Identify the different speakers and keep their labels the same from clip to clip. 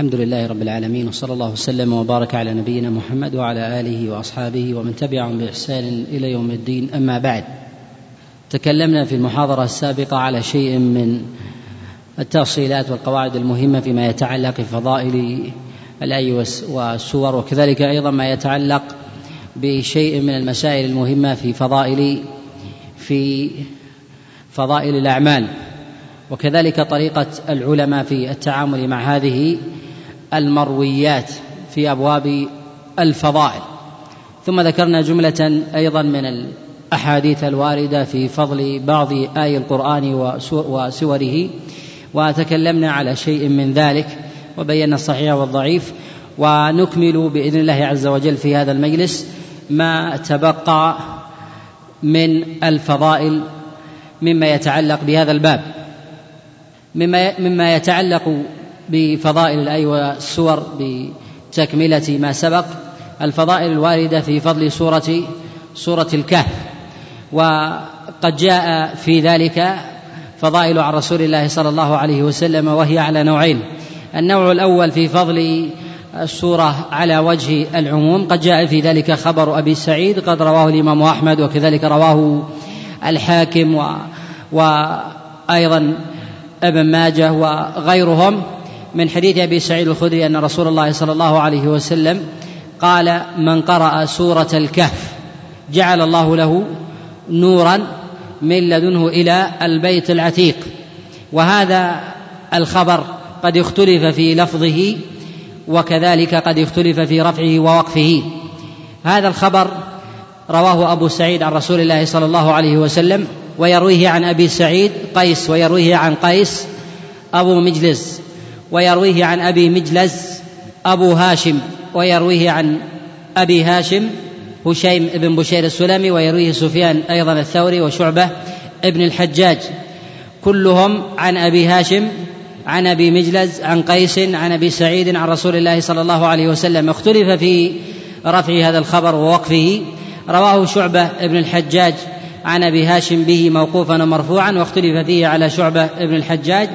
Speaker 1: الحمد لله رب العالمين وصلى الله وسلم وبارك على نبينا محمد وعلى آله وأصحابه ومن تبعهم بإحسان إلى يوم الدين. أما بعد تكلمنا في المحاضرة السابقة على شيء من التأصيلات والقواعد المهمة فيما يتعلق بفضائل الأي والسور وكذلك أيضا ما يتعلق بشيء من المسائل المهمة في فضائل في فضائل الأعمال. وكذلك طريقة العلماء في التعامل مع هذه المرويات في أبواب الفضائل. ثم ذكرنا جملة أيضا من الأحاديث الواردة في فضل بعض اي القرآن وسوره وتكلمنا على شيء من ذلك وبينا الصحيح والضعيف. ونكمل بإذن الله عز وجل في هذا المجلس ما تبقى من الفضائل مما يتعلق بهذا الباب. مما مما يتعلق بفضائل الآي والسور بتكملة ما سبق الفضائل الواردة في فضل سورة سورة الكهف. وقد جاء في ذلك فضائل عن رسول الله صلى الله عليه وسلم وهي على نوعين. النوع الأول في فضل السورة على وجه العموم قد جاء في ذلك خبر أبي سعيد قد رواه الإمام أحمد وكذلك رواه الحاكم و وأيضا ابن ماجه وغيرهم. من حديث أبي سعيد الخدري أن رسول الله صلى الله عليه وسلم قال من قرأ سورة الكهف جعل الله له نورا من لدنه إلى البيت العتيق. وهذا الخبر قد اختلف في لفظه وكذلك قد اختلف في رفعه ووقفه. هذا الخبر رواه أبو سعيد عن رسول الله صلى الله عليه وسلم ويرويه عن أبي سعيد قيس ويرويه عن قيس أبو مجلس. ويرويه عن أبي مجلس أبو هاشم ويرويه عن أبي هاشم هشيم بن بشير السلمي ويرويه سفيان أيضا الثوري وشعبة ابن الحجاج. كلهم عن أبي هاشم عن أبي مجلس عن قيس عن أبي سعيد عن رسول الله صلى الله عليه وسلم. اختلف في رفع هذا الخبر ووقفه. رواه شعبة ابن الحجاج عن أبي هاشم به موقوفا ومرفوعا واختلف فيه على شعبة ابن الحجاج.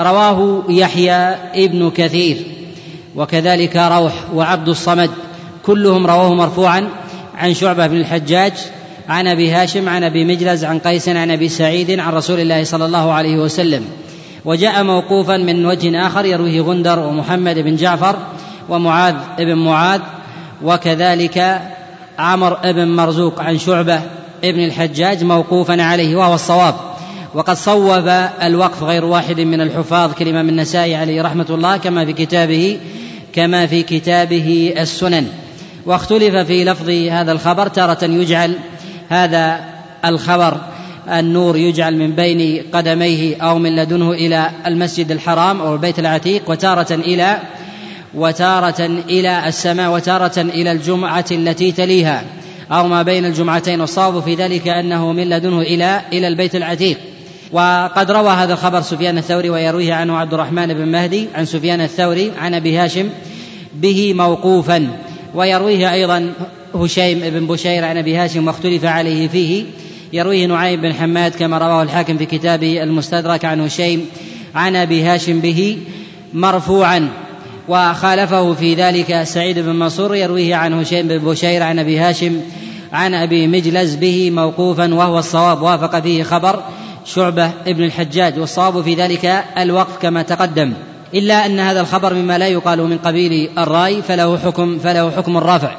Speaker 1: رواه يحيى ابن كثير وكذلك روح وعبد الصمد كلهم رواه مرفوعا عن شعبة بن الحجاج عن أبي هاشم عن أبي مجلز عن قيس عن أبي سعيد عن رسول الله صلى الله عليه وسلم. وجاء موقوفا من وجه آخر يرويه غندر ومحمد بن جعفر ومعاذ بن معاذ وكذلك عمر بن مرزوق عن شعبة ابن الحجاج موقوفا عليه وهو الصواب. وقد صوب الوقف غير واحد من الحفاظ كالإمام النسائي عليه رحمة الله كما في كتابه كما في كتابه السنن. واختلف في لفظ هذا الخبر تارة يجعل هذا الخبر النور يجعل من بين قدميه أو من لدنه إلى المسجد الحرام أو البيت العتيق وتارة إلى وتارة إلى السماء وتارة إلى الجمعة التي تليها أو ما بين الجمعتين. والصواب في ذلك أنه من لدنه إلى إلى البيت العتيق. وقد روى هذا الخبر سفيان الثوري ويرويه عنه عبد الرحمن بن مهدي عن سفيان الثوري عن أبي هاشم به موقوفا. ويرويه أيضا هشيم بن بشير عن أبي هاشم واختلف عليه فيه. يرويه نعيم بن حماد كما رواه الحاكم في كتابه المستدرك عن هشيم عن أبي هاشم به مرفوعا. وخالفه في ذلك سعيد بن منصور يرويه عن هشيم بن بشير عن أبي هاشم عن أبي مجلز به موقوفا وهو الصواب. وافق فيه خبر. شعبة ابن الحجاج والصواب في ذلك الوقف كما تقدم. إلا أن هذا الخبر مما لا يقال من قبيل الرأي فله حكم فله حكم الرافع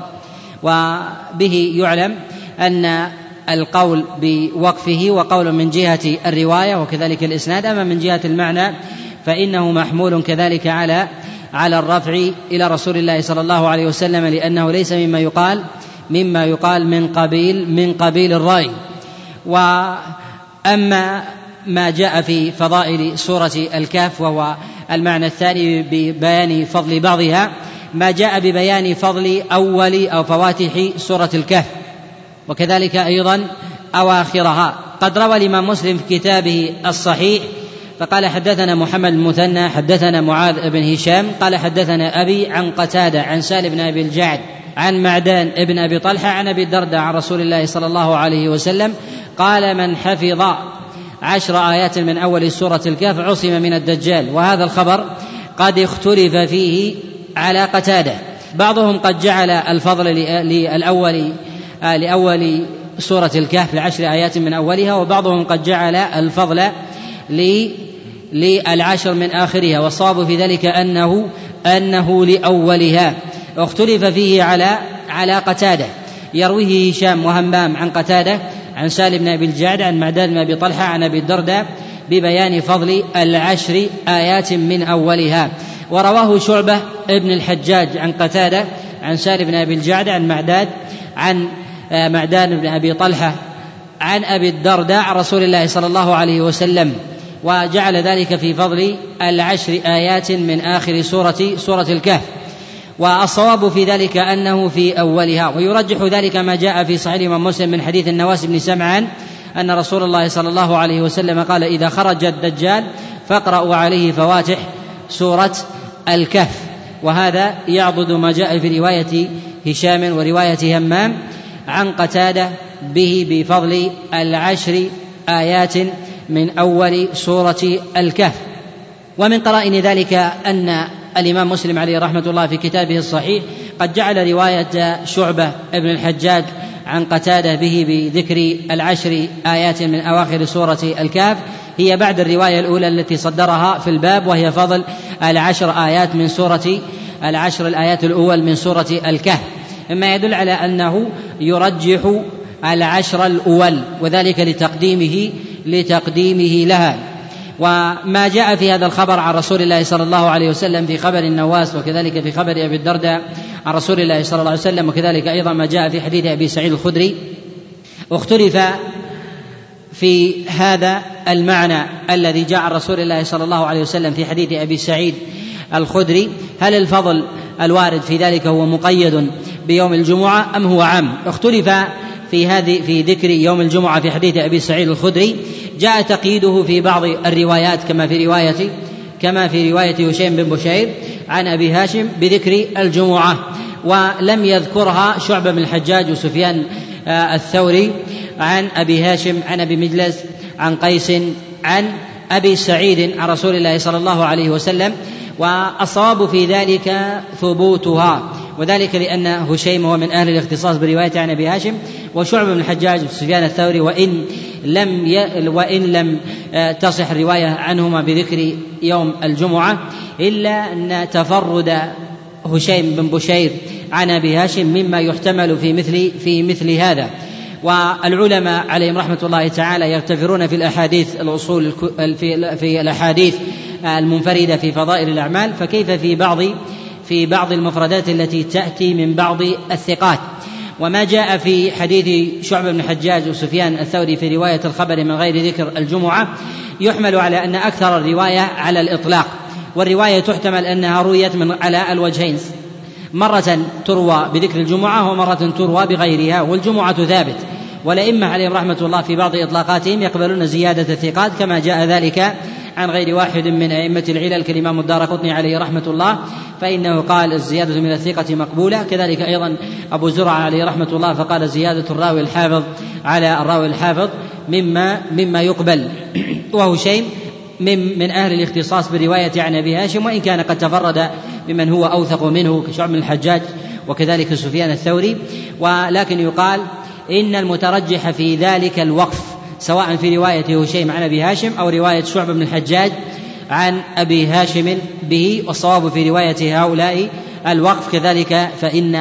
Speaker 1: وبه يعلم أن القول بوقفه وقول من جهة الرواية وكذلك الإسناد أما من جهة المعنى فإنه محمول كذلك على على الرفع إلى رسول الله صلى الله عليه وسلم لأنه ليس مما يقال مما يقال من قبيل من قبيل الرأي. واما ما جاء في فضائل سورة الكهف وهو المعنى الثاني ببيان فضل بعضها ما جاء ببيان فضل أول أو فواتح سورة الكهف. وكذلك أيضا أواخرها. قد روى الإمام مسلم في كتابه الصحيح فقال حدثنا محمد المثنى حدثنا معاذ بن هشام قال حدثنا أبي عن قتادة عن سالم بن أبي الجعد عن معدان ابن أبي طلحة عن أبي الدرداء عن رسول الله صلى الله عليه وسلم قال من حفظ عشر آيات من أول سورة الكهف عصم من الدجال. وهذا الخبر قد اختلف فيه على قتاده. بعضهم قد جعل الفضل للأول لأول سورة الكهف لعشر آيات من أولها وبعضهم قد جعل الفضل للعشر من آخرها. والصواب في ذلك أنه أنه لأولها. اختلف فيه على على قتادة. يرويه هشام وهمام عن قتادة. عن سالم بن أبي الجعد عن معدان بن أبي طلحة عن أبي الدرداء ببيان فضل العشر آيات من أولها. ورواه شعبة ابن الحجاج عن قتادة عن سالم بن أبي الجعد عن معداد عن آه، معدان بن أبي طلحة عن أبي الدرداء عن رسول الله صلى الله عليه وسلم. وجعل ذلك في فضل العشر آيات من آخر سورة سورة الكهف. والصواب في ذلك أنه في أولها ويرجح ذلك ما جاء في صحيح الإمام مسلم من حديث النواس بن سمعان أن رسول الله صلى الله عليه وسلم قال إذا خرج الدجال فاقرأوا عليه فواتح سورة الكهف وهذا يعضد ما جاء في رواية هشام ورواية همام عن قتادة به بفضل العشر آيات من أول سورة الكهف. ومن قرائن ذلك أن الإمام مسلم عليه رحمة الله في كتابه الصحيح قد جعل رواية شعبة ابن الحجاج عن قتادة به بذكر العشر آيات من أواخر سورة الكهف. هي بعد الرواية الأولى التي صدرها في الباب وهي فضل العشر آيات من سورة العشر الآيات الأول من سورة الكهف. مما يدل على أنه يرجح العشر الأول وذلك لتقديمه لتقديمه لها. وما جاء في هذا الخبر عن رسول الله صلى الله عليه وسلم في خبر النواس وكذلك في خبر أبي الدرداء عن رسول الله صلى الله عليه وسلم وكذلك أيضا ما جاء في حديث أبي سعيد الخدري. اختلف في هذا المعنى الذي جاء عن رسول الله صلى الله عليه وسلم في حديث أبي سعيد الخدري. هل الفضل الوارد في ذلك هو مقيد بيوم الجمعة أم هو عام؟ اختلف في هذه في ذكر يوم الجمعة في حديث أبي سعيد الخدري. جاء تقييده في بعض الروايات كما في رواية كما في رواية هشيم بن بشير عن أبي هاشم بذكر الجمعة ولم يذكرها شعبة بن الحجاج وسفيان آه، الثوري عن أبي هاشم عن أبي مجلس عن قيس عن أبي سعيد عن رسول الله صلى الله عليه وسلم والصواب في ذلك ثبوتها. وذلك لأن هشيم هو من أهل الاختصاص برواية عن أبي هاشم وشعب بن الحجاج سفيان الثوري وإن لم ي... وإن لم آه، تصح الرواية عنهما بذكر يوم الجمعة إلا أن تفرد هشيم بن بشير عن أبي هاشم مما يحتمل في مثل في مثل هذا. والعلماء عليهم رحمة الله تعالى يغتفرون في الأحاديث الأصول في في الأحاديث المنفردة في فضائل الأعمال فكيف في بعض في بعض المفردات التي تأتي من بعض الثقات. وما جاء في حديث شعبة بن الحجاج وسفيان الثوري في رواية الخبر من غير ذكر الجمعة يحمل على أن أكثر الرواية على الإطلاق. والرواية تحتمل أنها رويت من على الوجهين. مرة تروى بذكر الجمعة ومرة تروى بغيرها والجمعة ثابت. والأئمة عليهم رحمة الله في بعض إطلاقاتهم يقبلون زيادة الثقات كما جاء ذلك عن غير واحد من أئمة العلل كالإمام الدار قطني عليه رحمة الله فإنه قال الزيادة من الثقة مقبولة. كذلك أيضا أبو زرع عليه رحمة الله فقال زيادة الراوي الحافظ على الراوي الحافظ مما مما يقبل. وهو شيء من من أهل الاختصاص برواية عن أبي هاشم وإن كان قد تفرد بمن هو أوثق منه كشعب بن الحجاج وكذلك سفيان الثوري. ولكن يقال إن المترجح في ذلك الوقف سواء في رواية هشيم عن أبي هاشم أو رواية شعبة بن الحجاج عن أبي هاشم به والصواب في رواية هؤلاء الوقف. كذلك فإن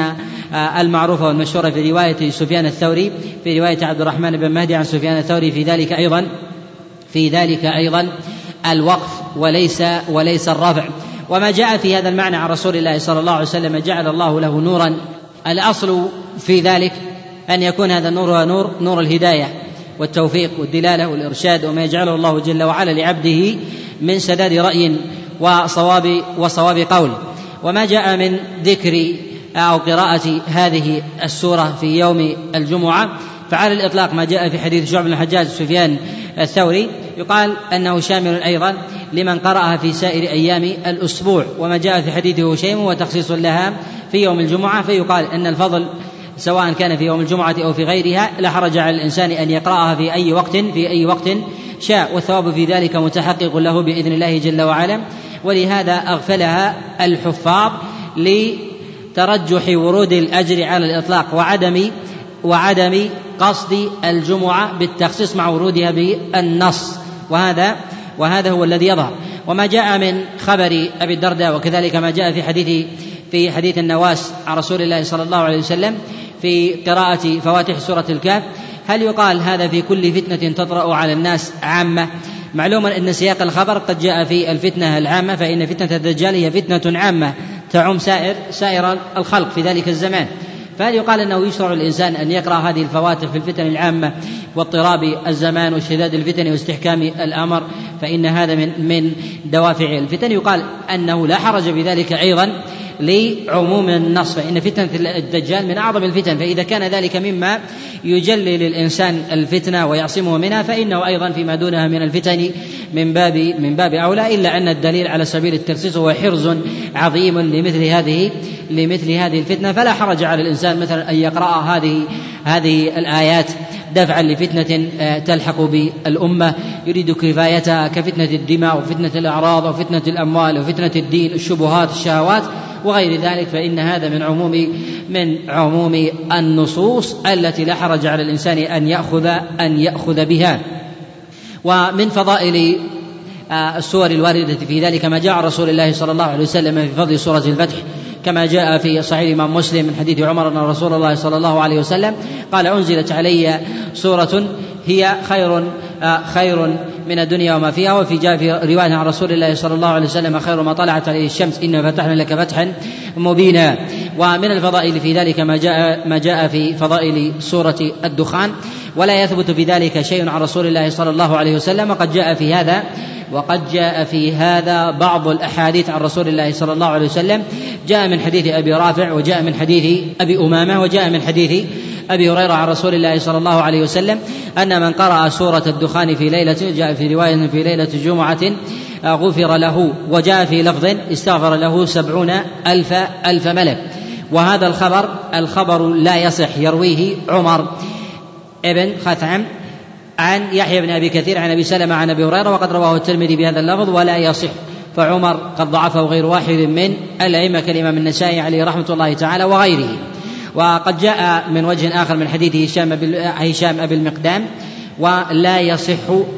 Speaker 1: آه، المعروفة والمشهورة في رواية سفيان الثوري في رواية عبد الرحمن بن مهدي عن سفيان الثوري في ذلك أيضا في ذلك أيضا الوقف وليس وليس الرفع. وما جاء في هذا المعنى عن رسول الله صلى الله عليه وسلم جعل الله له نورا الأصل في ذلك أن يكون هذا النور نور نور الهداية. والتوفيق والدلالة والإرشاد وما يجعله الله جل وعلا لعبده من سداد رأي وصواب وصواب قول. وما جاء من ذكر أو قراءة هذه السورة في يوم الجمعة فعلى الإطلاق ما جاء في حديث شعب بن الحجاج سفيان الثوري يقال أنه شامل أيضا لمن قرأها في سائر أيام الأسبوع. وما جاء في حديث هشيم هو تخصيص لها في يوم الجمعة فيقال أن الفضل سواء كان في يوم الجمعة أو في غيرها لا حرج على الإنسان أن يقرأها في أي وقت في أي وقت شاء. والثواب في ذلك متحقق له بإذن الله جل وعلا. ولهذا أغفلها الحفاظ لترجح ورود الأجر على الإطلاق وعدم وعدم قصد الجمعة بالتخصيص مع ورودها بالنص. وهذا وهذا هو الذي يظهر. وما جاء من خبر أبي الدرداء وكذلك ما جاء في حديث في حديث النواس عن رسول الله صلى الله عليه وسلم في قراءة فواتح سورة الكهف هل يقال هذا في كل فتنة تطرأ على الناس عامة؟ معلوم أن سياق الخبر قد جاء في الفتنة العامة فإن فتنة الدجال هي فتنة عامة تعم سائر سائر الخلق في ذلك الزمان. فهل يقال أنه يشرع الإنسان أن يقرأ هذه الفواتح في الفتن العامة واضطراب الزمان واشتداد الفتن واستحكام الأمر؟ فإن هذا من من دوافع الفتن. يقال أنه لا حرج بذلك أيضا. لعموم النص فإن فتنة الدجال من أعظم الفتن فإذا كان ذلك مما يجلي للإنسان الفتنة ويعصمه منها فإنه أيضا فيما دونها من الفتن من باب من باب أولى إلا أن الدليل على سبيل الترسيس هو حرز عظيم لمثل هذه لمثل هذه الفتنة. فلا حرج على الإنسان مثلا أن يقرأ هذه هذه الآيات دفعا لفتنة آه، تلحق بالأمة. يريد كفايتها كفتنة الدماء وفتنة الأعراض وفتنة الأموال وفتنة الدين الشبهات الشهوات. وغير ذلك فإن هذا من عموم من عموم النصوص التي لا حرج على الإنسان أن يأخذ أن يأخذ بها. ومن فضائل آه، السور الواردة في ذلك ما جاء رسول الله صلى الله عليه وسلم في فضل سورة الفتح كما جاء في صحيح الإمام مسلم من حديث عمر أن رسول الله صلى الله عليه وسلم قال أنزلت علي سورة هي خير آه، خير من الدنيا وما فيها وفي جاء في رواية عن رسول الله صلى الله عليه وسلم خير ما طلعت عليه الشمس إنا فتحنا لك فتحا مبينا. ومن الفضائل في ذلك ما جاء ما جاء في فضائل سورة الدخان. ولا يثبت في ذلك شيء عن رسول الله صلى الله عليه وسلم. وقد جاء في هذا وقد جاء في هذا بعض الأحاديث عن رسول الله صلى الله عليه وسلم. جاء من حديث أبي رافع وجاء من حديث أبي أمامة وجاء من حديث أبي هريرة عن رسول الله صلى الله عليه وسلم. أن من قرأ سورة الدخان في ليلة جاء في رواية في ليلة جمعة غفر له وجاء في لفظ استغفر له سبعون ألف ألف ملك. وهذا الخبر الخبر لا يصح يرويه عمر. ابن خثعم عن يحيى بن أبي كثير عن أبي سلمة عن أبي هريرة وقد رواه الترمذي بهذا اللفظ ولا يصح. فعمر قد ضعفه غير واحد من الأئمة كالإمام النسائي عليه رحمة الله تعالى وغيره. وقد جاء من وجه آخر من حديث هشام هشام أبي المقدام ولا يصح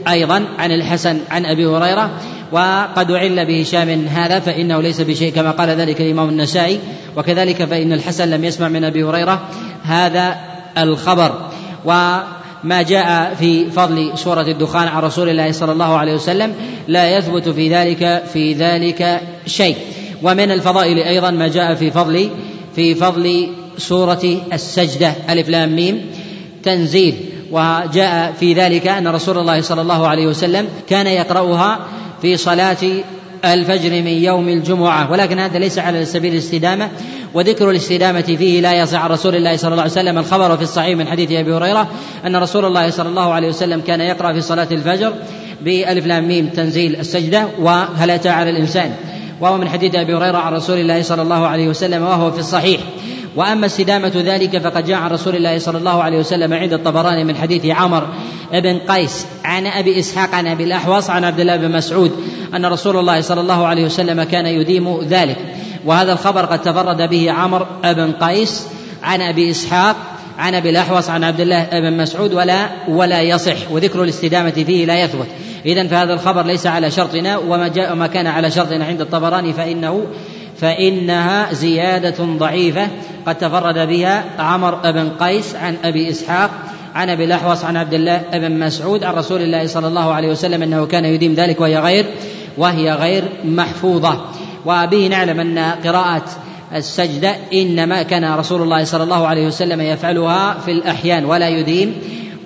Speaker 1: أيضا عن الحسن عن أبي هريرة. وقد أعل بهشام هذا فإنه ليس بشيء كما قال ذلك الإمام النسائي. وكذلك فإن الحسن لم يسمع من أبي هريرة. هذا الخبر. و ما جاء في فضل سورة الدخان عن رسول الله صلى الله عليه وسلم لا يثبت في ذلك في ذلك شيء. ومن الفضائل أيضا ما جاء في فضل في فضل سورة السجدة ألف لام ميم تنزيل. وجاء في ذلك أن رسول الله صلى الله عليه وسلم كان يقرأها في صلاة الفجر من يوم الجمعة. ولكن هذا ليس على سبيل الاستدامة وذكر الاستدامة فيه لا يصح عن رسول الله صلى الله عليه وسلم. الخبر في الصحيح من حديث أبي هريرة أن رسول الله صلى الله عليه وسلم كان يقرأ في صلاة الفجر بألف لام ميم تنزيل السجدة وهل أتى على الإنسان. وهو من حديث أبي هريرة عن رسول الله صلى الله عليه وسلم وهو في الصحيح. وأما استدامة ذلك فقد جاء عن رسول الله صلى الله عليه وسلم عند الطبراني من حديث عمر بن قيس عن أبي إسحاق عن أبي الأحوص عن عبد الله بن مسعود أن رسول الله صلى الله عليه وسلم كان يديم ذلك. وهذا الخبر قد تفرد به عمر بن قيس عن أبي إسحاق عن أبي الأحوص عن عبد الله بن مسعود ولا ولا يصح وذكر الاستدامة فيه لا يثبت. اذا فهذا الخبر ليس على شرطنا وما جاء وما كان على شرطنا عند الطبراني فإنه فإنها زيادة ضعيفة. قد تفرد بها عمر بن قيس عن أبي إسحاق عن أبي الأحوص عن عبد الله بن مسعود عن رسول الله صلى الله عليه وسلم أنه كان يديم ذلك وهي غير وهي غير محفوظة. وبه نعلم أن قراءة السجدة إنما كان رسول الله صلى الله عليه وسلم يفعلها في الأحيان ولا يديم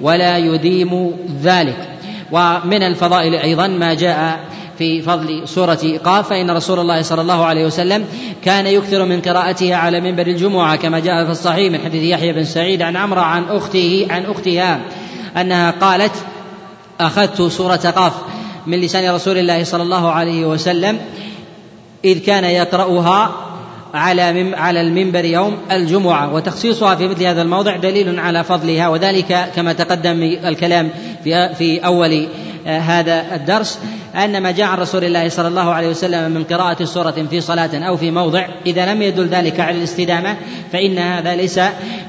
Speaker 1: ولا يديم ذلك. ومن الفضائل أيضا ما جاء في فضل سورة قاف فإن رسول الله صلى الله عليه وسلم كان يكثر من قراءتها على منبر الجمعة كما جاء في الصحيح من حديث يحيى بن سعيد عن عمرو عن أخته عن أختها أنها قالت أخذت سورة قاف من لسان رسول الله صلى الله عليه وسلم. إذ كان يقرأها على على المنبر يوم الجمعة. وتخصيصها في مثل هذا الموضع دليل على فضلها. وذلك كما تقدم الكلام في في أول آه، هذا الدرس أن ما جاء عن رسول الله صلى الله عليه وسلم من قراءة سورة في صلاة أو في موضع إذا لم يدل ذلك على الاستدامة فإن هذا ليس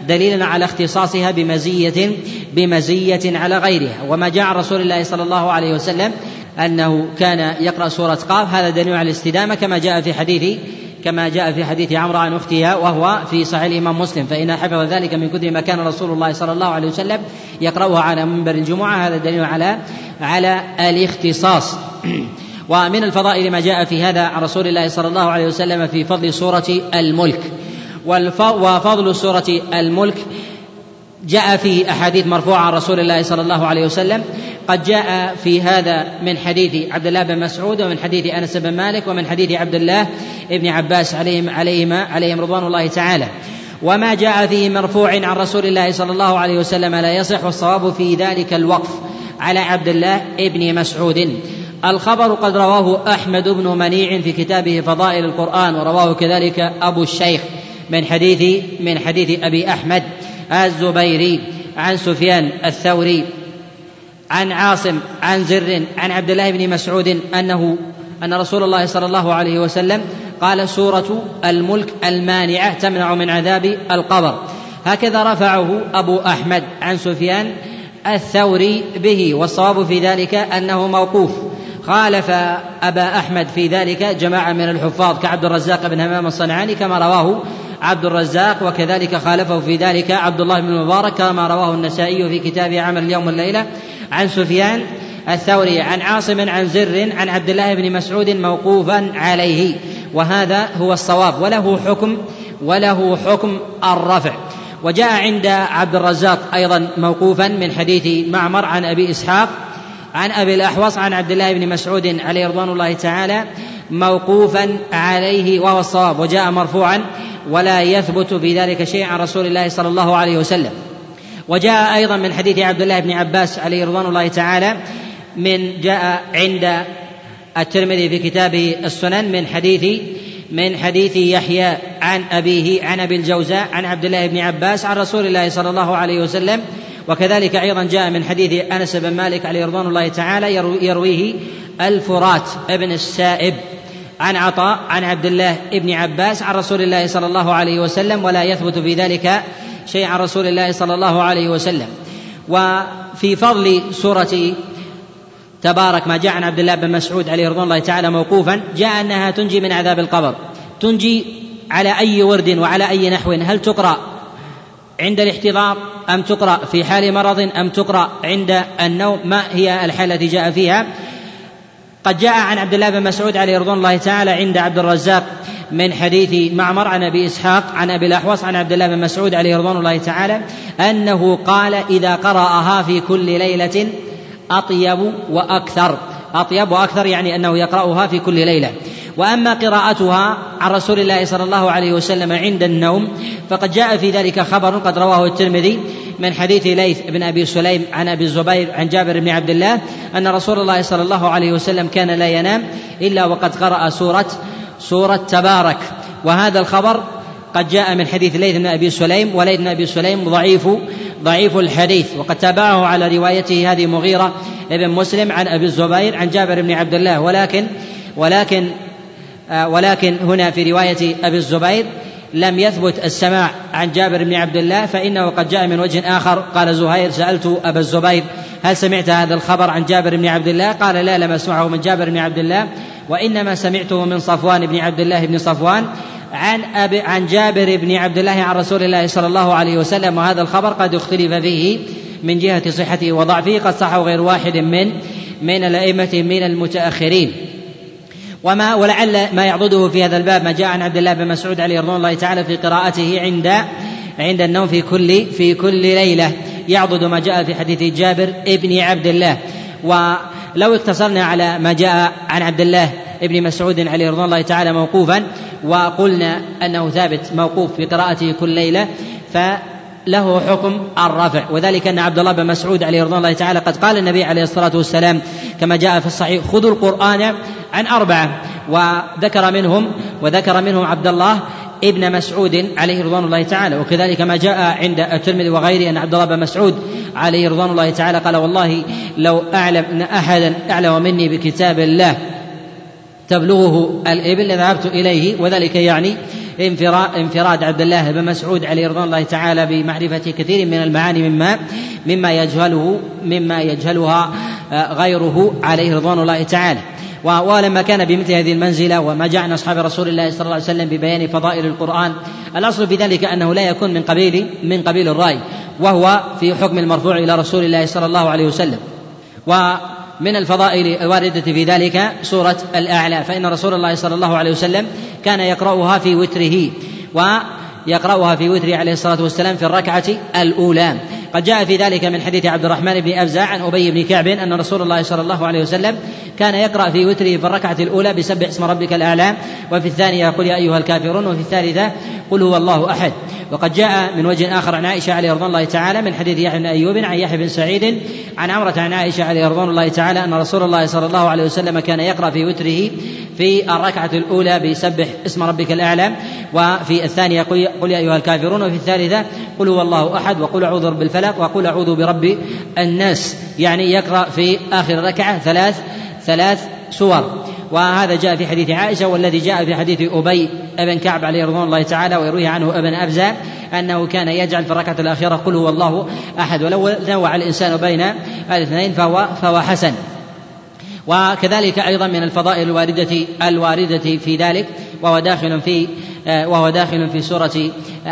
Speaker 1: دليلا على اختصاصها بمزية بمزية على غيرها. وما جاء عن رسول الله صلى الله عليه وسلم أنه كان يقرأ سورة قاف. هذا دليل على الاستدامة كما جاء في حديث كما جاء في حديث عمرو عن أختها وهو في صحيح الإمام مسلم. فإن حفظ ذلك من كثر ما كان رسول الله صلى الله عليه وسلم يقرأها على منبر الجمعة. هذا دليل على على الاختصاص. ومن الفضائل ما جاء في هذا عن رسول الله صلى الله عليه وسلم في فضل سورة الملك. وفضل سورة الملك جاء في أحاديث مرفوعة عن رسول الله صلى الله عليه وسلم قد جاء في هذا من حديث عبد الله بن مسعود ومن حديث أنس بن مالك ومن حديث عبد الله بن عباس عليهم عليهما عليهم رضوان الله تعالى. وما جاء فيه مرفوع عن رسول الله صلى الله عليه وسلم لا يصح والصواب في ذلك الوقف على عبد الله بن مسعود. الخبر قد رواه أحمد بن منيع في كتابه فضائل القرآن ورواه كذلك أبو الشيخ من حديث من حديث أبي أحمد. الزبيري عن سفيان الثوري عن عاصم عن زر عن عبد الله بن مسعود أنه أن رسول الله صلى الله عليه وسلم قال سورة الملك المانعة تمنع من عذاب القبر هكذا رفعه أبو أحمد عن سفيان الثوري به والصواب في ذلك أنه موقوف. خالف أبا أحمد في ذلك جماعة من الحفاظ كعبد الرزاق بن همام الصنعاني كما رواه عبد الرزاق وكذلك خالفه في ذلك عبد الله بن المبارك كما رواه النسائي في كتابه عمل اليوم والليله عن سفيان الثوري عن عاصم عن زر عن عبد الله بن مسعود موقوفا عليه. وهذا هو الصواب وله حكم وله حكم الرفع. وجاء عند عبد الرزاق أيضا موقوفا من حديث معمر عن أبي إسحاق عن أبي الأحوص عن عبد الله بن مسعود عليه رضوان الله تعالى موقوفا عليه وهو الصواب وجاء مرفوعا ولا يثبت في ذلك شيء عن رسول الله صلى الله عليه وسلم. وجاء أيضا من حديث عبد الله بن عباس عليه رضوان الله تعالى من جاء عند الترمذي في كتابه السنن من حديث من حديث يحيى عن أبيه عن أبي الجوزاء عن عبد الله بن عباس عن رسول الله صلى الله عليه وسلم. وكذلك أيضا جاء من حديث أنس بن مالك عليه رضوان الله تعالى يرويه الفرات ابن السائب. عن عطاء عن عبد الله بن عباس عن رسول الله صلى الله عليه وسلم ولا يثبت في ذلك شيء عن رسول الله صلى الله عليه وسلم. وفي فضل سورة تبارك ما جاء عن عبد الله بن مسعود عليه رضوان الله تعالى موقوفا جاء أنها تنجي من عذاب القبر. تنجي على أي ورد وعلى أي نحو؟ هل تقرأ عند الاحتضار أم تقرأ في حال مرض أم تقرأ عند النوم؟ ما هي الحالة التي جاء فيها؟ قد جاء عن عبد الله بن مسعود عليه رضوان الله تعالى عند عبد الرزاق من حديث معمر عن أبي إسحاق عن أبي الأحوص عن عبد الله بن مسعود عليه رضوان الله تعالى أنه قال إذا قرأها في كل ليلة أطيب وأكثر. أطيب وأكثر يعني أنه يقرأها في كل ليلة. وأما قراءتها عن رسول الله صلى الله عليه وسلم عند النوم فقد جاء في ذلك خبر قد رواه الترمذي من حديث ليث بن أبي سليم عن أبي الزبير عن جابر بن عبد الله أن رسول الله صلى الله عليه وسلم كان لا ينام إلا وقد قرأ سورة سورة تبارك. وهذا الخبر قد جاء من حديث ليث بن أبي سليم وليث بن أبي سليم ضعيف ضعيف الحديث. وقد تابعه على روايته هذه مغيرة ابن مسلم عن أبي الزبير عن جابر بن عبد الله. ولكن ولكن ولكن هنا في رواية أبي الزبير لم يثبت السماع عن جابر بن عبد الله فإنه قد جاء من وجه آخر. قال زهير سألت أبا الزبير هل سمعت هذا الخبر عن جابر بن عبد الله؟ قال لا لم أسمعه من جابر بن عبد الله وإنما سمعته من صفوان بن عبد الله بن صفوان عن أبي عن جابر بن عبد الله عن رسول الله صلى الله عليه وسلم. وهذا الخبر قد اختلف فيه من جهة صحته وضعفه قد صحه غير واحد من من الأئمة من المتأخرين. وما ولعل ما يعضده في هذا الباب ما جاء عن عبد الله بن مسعود عليه رضوان الله تعالى في قراءته عند عند النوم في كل في كل ليلة. يعضد ما جاء في حديث جابر ابن عبد الله. ولو اقتصرنا على ما جاء عن عبد الله ابن مسعود عليه رضوان الله تعالى موقوفا وقلنا أنه ثابت موقوف في قراءته كل ليلة فله حكم الرفع. وذلك أن عبد الله بن مسعود عليه رضوان الله تعالى قد قال النبي عليه الصلاة والسلام كما جاء في الصحيح خذوا القرآن عن أربعة. وذكر منهم وذكر منهم عبد الله ابن مسعود عليه رضوان الله تعالى. وكذلك ما جاء عند الترمذي وغيره أن عبد الله بن مسعود عليه رضوان الله تعالى قال والله لو أعلم أن أحدا أعلم مني بكتاب الله تبلغه الإبل لذهبت إليه. وذلك يعني انفراد عبد الله بن مسعود عليه رضوان الله تعالى بمعرفة كثير من المعاني مما مما يجهله مما يجهلها آه، غيره عليه رضوان الله تعالى. ولما كان بمثل هذه المنزلة وما جاء عن أصحاب رسول الله صلى الله عليه وسلم ببيان فضائل القرآن الأصل في ذلك أنه لا يكون من قبيل من قبيل الرأي وهو في حكم المرفوع إلى رسول الله صلى الله عليه وسلم. ومن الفضائل الواردة في ذلك سورة الأعلى. فإن رسول الله صلى الله عليه وسلم كان يقرأها في وتره. ويقرأها في وتره عليه الصلاة والسلام في الركعة الأولى. قد جاء في ذلك من حديث عبد الرحمن بن أبزع عن أبي بن كعب أن رسول الله صلى الله عليه وسلم كان يقرأ في وتره في الركعة الأولى بسبح اسم ربك الأعلى وفي الثانية قل يا أيها الكافرون وفي الثالثة قل هو الله أحد. وقد جاء من وجه آخر عن عائشة عليه رضوان الله تعالى من حديث يحيى بن أيوب عن يحيى بن سعيد عن عمرة عن عائشة عليه رضوان الله تعالى أن رسول الله صلى الله عليه وسلم كان يقرأ في وتره في الركعة الأولى بسبح اسم ربك الأعلى. وفي الثانية قل يا أيها الكافرون وفي الثالثة قل هو الله أحد وقل أعوذ برب الفلق وقل أعوذ برب الناس. يعني يقرأ في آخر الركعة ثلاث ثلاث سور. وهذا جاء في حديث عائشة والذي جاء في حديث أبي بن كعب عليه رضوان الله تعالى ويروي عنه ابن أبزة أنه كان يجعل في الركعة الأخيرة قل هو الله أحد. ولو نوع الإنسان بين الاثنين فهو فهو حسن. وكذلك أيضا من الفضائل الواردة الواردة في ذلك وهو داخل في وهو داخل في سورة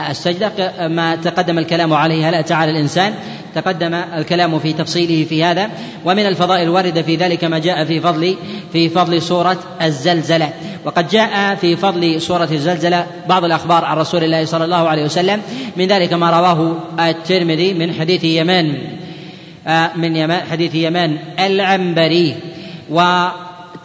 Speaker 1: السجدة. ما تقدم الكلام عليه هل أتى على الإنسان. تقدم الكلام في تفصيله في هذا. ومن الفضائل الواردة في ذلك ما جاء في فضل في فضل سورة الزلزلة. وقد جاء في فضل سورة الزلزلة بعض الأخبار عن رسول الله صلى الله عليه وسلم. من ذلك ما رواه الترمذي من حديث يمان آه، من يمان حديث يمان العنبري. و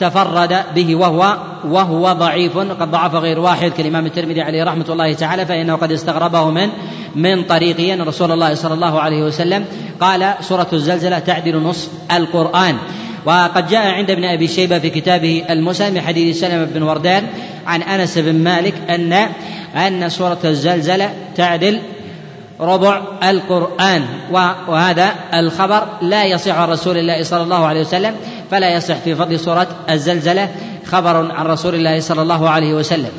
Speaker 1: تفرد به وهو وهو ضعيف. قد ضعف غير واحد كالإمام الترمذي عليه رحمة الله تعالى فإنه قد استغربه من من طريقه أن رسول الله صلى الله عليه وسلم قال سورة الزلزلة تعدل نصف القرآن. وقد جاء عند ابن أبي شيبة في كتابه المسلم حديث سلمة بن وردان عن أنس بن مالك أن أن سورة الزلزلة تعدل ربع القرآن. وهذا الخبر لا يصح عن رسول الله صلى الله عليه وسلم. فلا يصح في فضل سورة الزلزلة خبر عن رسول الله صلى الله عليه وسلم.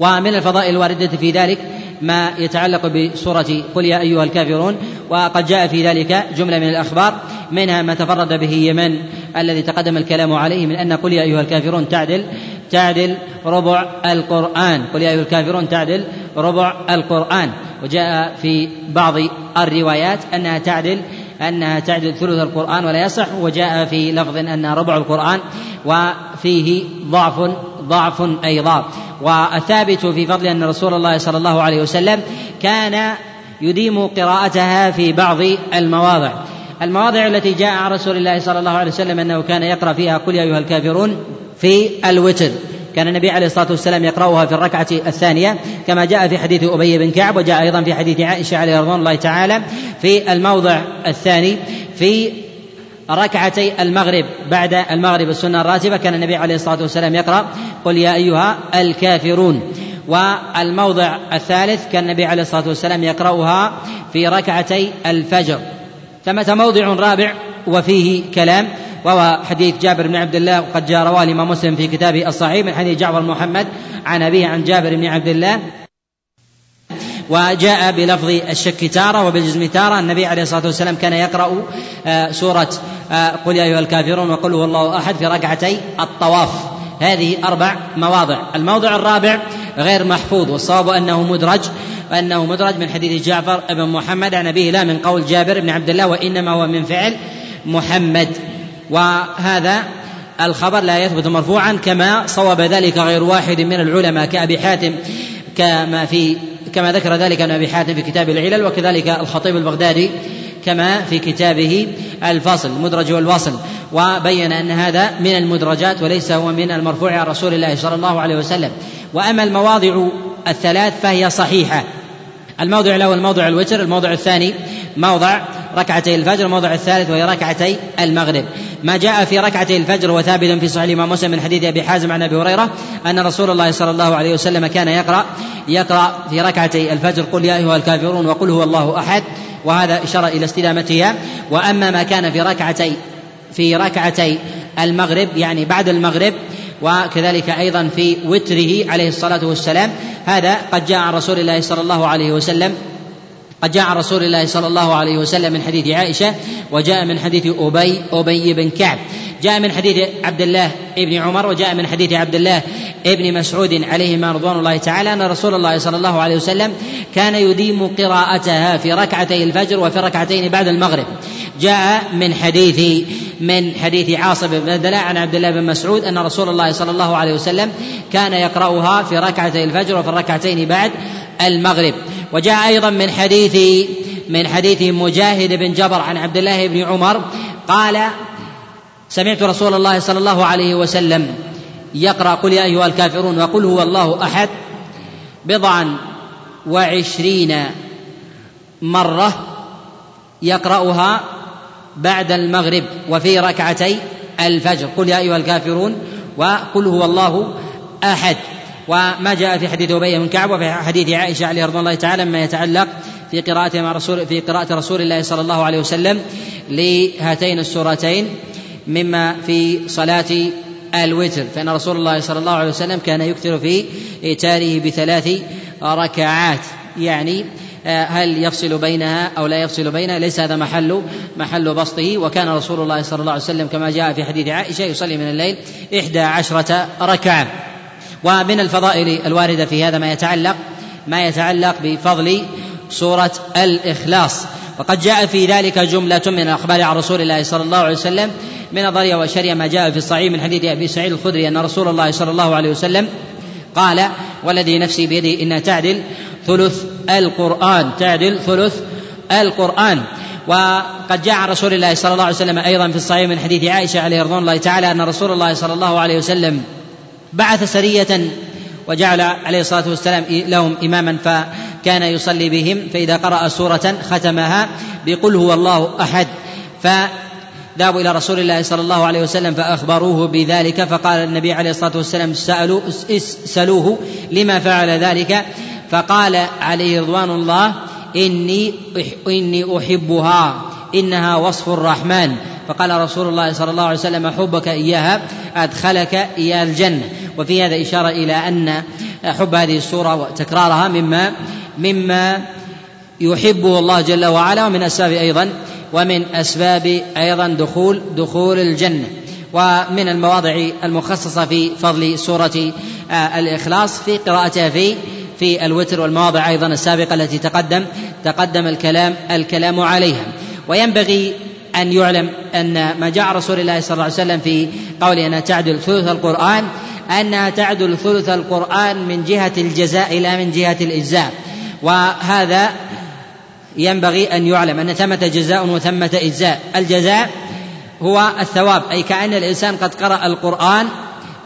Speaker 1: ومن الفضائل الواردة في ذلك ما يتعلق بسورة قل يا أيها الكافرون وقد جاء في ذلك جملة من الأخبار منها ما تفرد به يمن الذي تقدم الكلام عليه من أن قل يا أيها الكافرون تعدل تعدل ربع القرآن. قل يا أيها الكافرون تعدل ربع القرآن. وجاء في بعض الروايات أنها تعدل أنها تعدل ثلث القرآن ولا يصح وجاء في لفظ أنها ربع القرآن وفيه ضعف ضعف أيضا. والثابت في فضل أن رسول الله صلى الله عليه وسلم كان يديم قراءتها في بعض المواضع. المواضع التي جاء عن رسول الله صلى الله عليه وسلم أنه كان يقرأ فيها قل يا أيها الكافرون في الوتر. كان النبي عليه الصلاة والسلام يقرأها في الركعة الثانية كما جاء في حديث أبي بن كعب وجاء أيضا في حديث عائشة عليه رضوان الله تعالى في الموضع الثاني في ركعتي المغرب. بعد المغرب السنة الراتبة كان النبي عليه الصلاة والسلام يقرأ قل يا أيها الكافرون. والموضع الثالث كان النبي عليه الصلاة والسلام يقرأها في ركعتي الفجر. ثمة موضع رابع وفيه كلام وهو حديث جابر بن عبد الله وقد جاء رواه الإمام مسلم في كتابه الصحيح من حديث جعفر محمد عن أبيه عن جابر بن عبد الله. وجاء بلفظ الشك تارة وبالجزم تارة. النبي عليه الصلاة والسلام كان يقرأ آه، سورة آه، قل يا أيها الكافرون وقل هو الله أحد في ركعتي الطواف. هذه أربع مواضع. الموضع الرابع غير محفوظ والصواب أنه مدرج وأنه مدرج من حديث جعفر بن محمد عن أبيه لا من قول جابر بن عبد الله وإنما هو من فعل محمد. وهذا الخبر لا يثبت مرفوعا كما صوب ذلك غير واحد من العلماء كأبي حاتم كما في كما ذكر ذلك ابن أبي حاتم في كتاب العلل وكذلك الخطيب البغدادي كما في كتابه الفاصل المدرج والواصل. وبين أن هذا من المدرجات وليس هو من المرفوع عن رسول الله صلى الله عليه وسلم. وأما المواضع الثلاث فهي صحيحة. الموضع الأول موضع الوتر الموضع الثاني موضع ركعتي الفجر الموضع الثالث وهي ركعتي المغرب. ما جاء في ركعتي الفجر وثابت في صحيح الإمام مسلم من حديث أبي حازم عن أبي هريرة أن رسول الله صلى الله عليه وسلم كان يقرأ يقرأ في ركعتي الفجر قل يا أيها الكافرون وقل هو الله أحد وهذا إشارة إلى استدامتها وأما ما كان في ركعتي في ركعتي المغرب يعني بعد المغرب وكذلك أيضا في وتره عليه الصلاة والسلام هذا قد جاء عن رسول الله صلى الله عليه وسلم قد جاء عن رسول الله صلى الله عليه وسلم من حديث عائشة وجاء من حديث أبي أبي بن كعب. جاء من حديث عبد الله بن عمر وجاء من حديث عبد الله بن مسعود عليهما رضوان الله تعالى أن رسول الله صلى الله عليه وسلم كان يديم قراءتها في ركعتي الفجر وفي ركعتين بعد المغرب. جاء من حديث من حديث عاصم بن بدلة عن عبد الله بن مسعود أن رسول الله صلى الله عليه وسلم كان يقرأها في ركعتي الفجر وفي الركعتين بعد. المغرب. وجاء أيضا من حديث من حديث مجاهد بن جبر عن عبد الله بن عمر قال سمعت رسول الله صلى الله عليه وسلم يقرأ قل يا أيها الكافرون وقل هو الله أحد بضعا وعشرين مرة يقرأها بعد المغرب وفي ركعتي الفجر. قل يا أيها الكافرون وقل هو الله أحد. وما جاء في حديث أبي بن كعب وفي حديث عائشة عليه رضي الله تعالى مما يتعلق في قراءة مع رسول في قراءة رسول الله صلى الله عليه وسلم لهاتين السورتين مما في صلاة الوتر فإن رسول الله صلى الله عليه وسلم كان يكثر في إيتاره بثلاث ركعات. يعني آه، هل يفصل بينها أو لا يفصل بينها؟ ليس هذا محل محل بسطه. وكان رسول الله صلى الله عليه وسلم كما جاء في حديث عائشة يصلي من الليل إحدى عشرة ركعة. ومن الفضائل الواردة في هذا ما يتعلق ما يتعلق بفضل سورة الإخلاص. وقد جاء في ذلك جملة من الأخبار عن رسول الله صلى الله عليه وسلم من الضرية والشريعة ما جاء في الصحيح من حديث أبي سعيد الخدري أن رسول الله صلى الله عليه وسلم قال والذي نفسي بيده إنها تعدل ثلث القرآن. تعدل ثلث القرآن. وقد جاء عن رسول الله صلى الله عليه وسلم أيضا في الصحيح من حديث عائشة عليه رضوان الله تعالى أن رسول الله صلى الله عليه وسلم بعث سرية وجعل عليه الصلاة والسلام لهم إماما فكان يصلي بهم فإذا قرأ سورة ختمها بقل هو الله أحد. ف ذهبوا إلى رسول الله صلى الله عليه وسلم فأخبروه بذلك فقال النبي عليه الصلاة والسلام سألوا سألوه لما فعل ذلك فقال عليه رضوان الله إني إني أحبها إنها وصف الرحمن. فقال رسول الله صلى الله عليه وسلم حبك إياها أدخلك إياها الجنة. وفي هذا إشارة إلى أن حب هذه السورة وتكرارها مما مما يحبه الله جل وعلا ومن أسباب أيضا ومن أسباب أيضا دخول دخول الجنة ومن المواضع المخصصة في فضل سورة آه، الإخلاص في قراءتها في في الوتر والمواضع أيضا السابقة التي تقدم تقدم الكلام الكلام عليها. وينبغي أن يعلم أن ما جاء رسول الله صلى الله عليه وسلم في قوله أنها تعدل ثلث القرآن أنها تعدل ثلث القرآن من جهة الجزاء لا من جهة الإجزاء. وهذا ينبغي أن يعلم أن ثمة جزاء وثمة إجزاء. الجزاء هو الثواب أي كأن الإنسان قد قرأ القرآن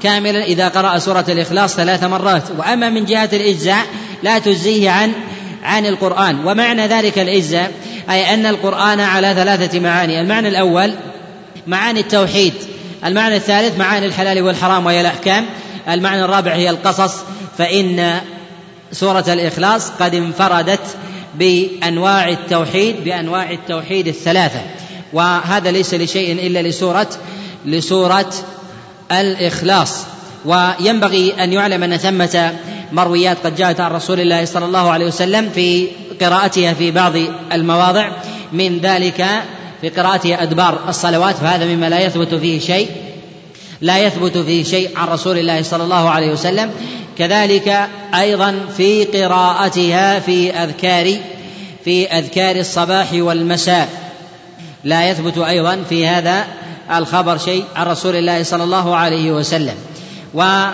Speaker 1: كاملا إذا قرأ سورة الإخلاص ثلاث مرات. وأما من جهة الإجزاء لا تجزيه عن عن القرآن. ومعنى ذلك الإجزاء أي أن القرآن على ثلاثة معاني. المعنى الأول معاني التوحيد. المعنى الثالث معاني الحلال والحرام وهي الأحكام. المعنى الرابع هي القصص. فإن سورة الإخلاص قد انفردت بأنواع التوحيد بأنواع التوحيد الثلاثة. وهذا ليس لشيء إلا لسورة لسورة الإخلاص. وينبغي أن يعلم أن ثمة مرويات قد جاءت عن رسول الله صلى الله عليه وسلم في قراءتها في بعض المواضع. من ذلك في قراءتها أدبار الصلوات فهذا مما لا يثبت فيه شيء لا يثبت فيه شيء عن رسول الله صلى الله عليه وسلم. كذلك أيضا في قراءتها في أذكار في أذكار الصباح والمساء. لا يثبت أيضا في هذا الخبر شيء عن رسول الله صلى الله عليه وسلم. و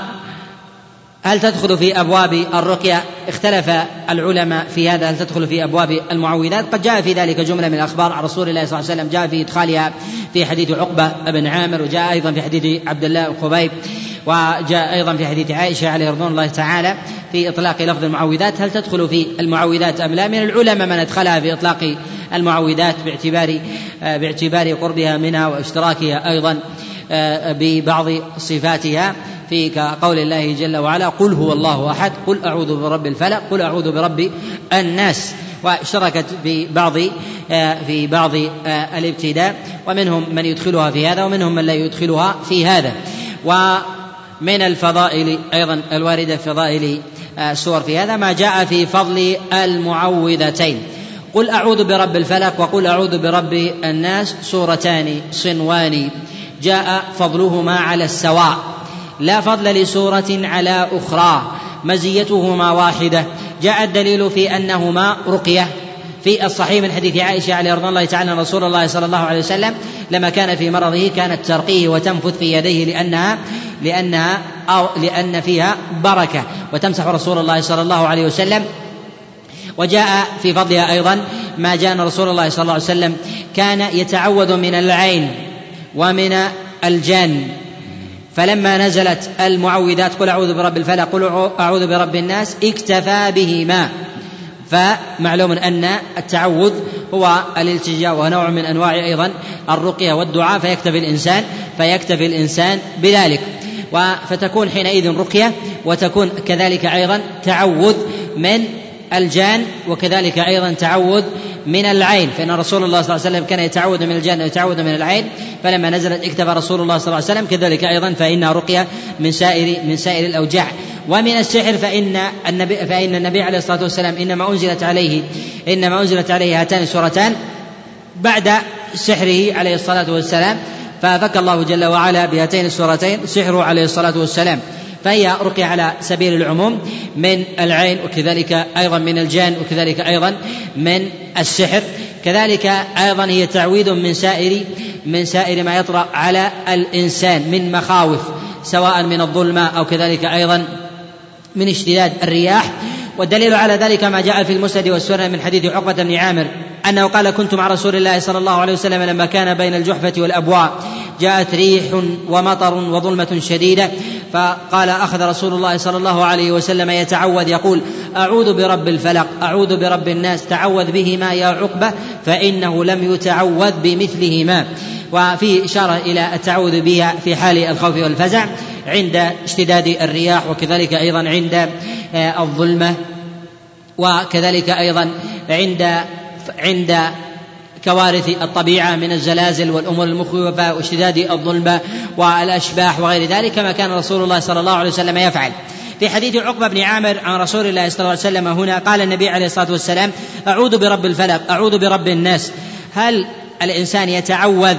Speaker 1: هل تدخل في أبواب الرقية؟ اختلف العلماء في هذا. هل تدخل في أبواب المعوذات؟ قد جاء في ذلك جملة من الأخبار عن رسول الله صلى الله عليه وسلم جاء في إدخالها في حديث عقبة بن عامر وجاء أيضا في حديث عبد الله الخبيب وجاء أيضا في حديث عائشة عليه رضوان الله تعالى في إطلاق لفظ المعوذات. هل تدخل في المعوذات أم لا؟ من العلماء من أدخلها في إطلاق المعوذات باعتبار باعتبار قربها منها واشتراكها أيضا. ببعض صفاتها في كقول الله جل وعلا قل هو الله أحد قل أعوذ برب الفلق قل أعوذ برب الناس. واشتركت في بعض في بعض الابتداء ومنهم من يدخلها في هذا ومنهم من لا يدخلها في هذا. ومن الفضائل أيضا الواردة في فضائل السور في هذا ما جاء في فضل المعوذتين. قل أعوذ برب الفلق وقل أعوذ برب الناس سورتان صنوان. جاء فضلهما على السواء لا فضل لسورة على أخرى مزيتهما واحدة. جاء الدليل في أنهما رقية. في الصحيح من حديث عائشة عليه رضي الله تعالى رسول الله صلى الله عليه وسلم لما كان في مرضه كانت ترقيه وتنفث في يديه لأنها لأنها أو لأن فيها بركة. وتمسح رسول الله صلى الله عليه وسلم. وجاء في فضلها أيضا ما جاء رسول الله صلى الله عليه وسلم كان يتعوذ من العين. ومن الجن. فلما نزلت المعوذات قل أعوذ برب الفلق قل أعوذ برب الناس اكتفى بهما. فمعلوم أن التعوذ هو الالتجاء وهو نوع من أنواع أيضا الرقية والدعاء فيكتفي الإنسان فيكتفي الإنسان بذلك. فتكون حينئذ رقية وتكون كذلك أيضا تعوذ من الجان وكذلك أيضا تعوذ من العين. فإن رسول الله صلى الله عليه وسلم كان يتعوذ من الجان ويتعوذ من العين فلما نزلت اكتفى رسول الله صلى الله عليه وسلم كذلك أيضا فانها رقيه من سائر من سائر الأوجاع. ومن السحر فإن النبي فإن النبي عليه الصلاة والسلام إنما أنزلت عليه إنما أنزلت عليه هاتان السورتان بعد سحره عليه الصلاة والسلام. ففك الله جل وعلا بهاتين السورتين سحره عليه الصلاة والسلام. فهي رقية على سبيل العموم من العين وكذلك أيضا من الجان وكذلك أيضا من السحر. كذلك أيضا هي تعويذ من سائر من سائر ما يطرأ على الإنسان من مخاوف سواء من الظلمة أو كذلك أيضا من اشتداد الرياح. والدليل على ذلك ما جاء في المسند والسنن من حديث عقبة بن عامر أنه قال كنت مع رسول الله صلى الله عليه وسلم لما كان بين الجحفة والأبواء. جاءت ريح ومطر وظلمة شديدة. فقال أخذ رسول الله صلى الله عليه وسلم يتعوذ يقول أعوذ برب الفلق أعوذ برب الناس تعوذ بهما يا عقبة فإنه لم يتعوذ بمثلهما. وفي إشارة إلى التعوذ بها في حال الخوف والفزع عند اشتداد الرياح وكذلك أيضا عند آه، الظلمة وكذلك أيضا عند عند كوارث الطبيعة من الزلازل والأمور المخوفة واشتداد الظلمة والأشباح وغير ذلك كما كان رسول الله صلى الله عليه وسلم يفعل. في حديث عقبة بن عامر عن رسول الله صلى الله عليه وسلم هنا قال النبي عليه الصلاة والسلام أعوذ برب الفلق أعوذ برب الناس. هل الإنسان يتعوذ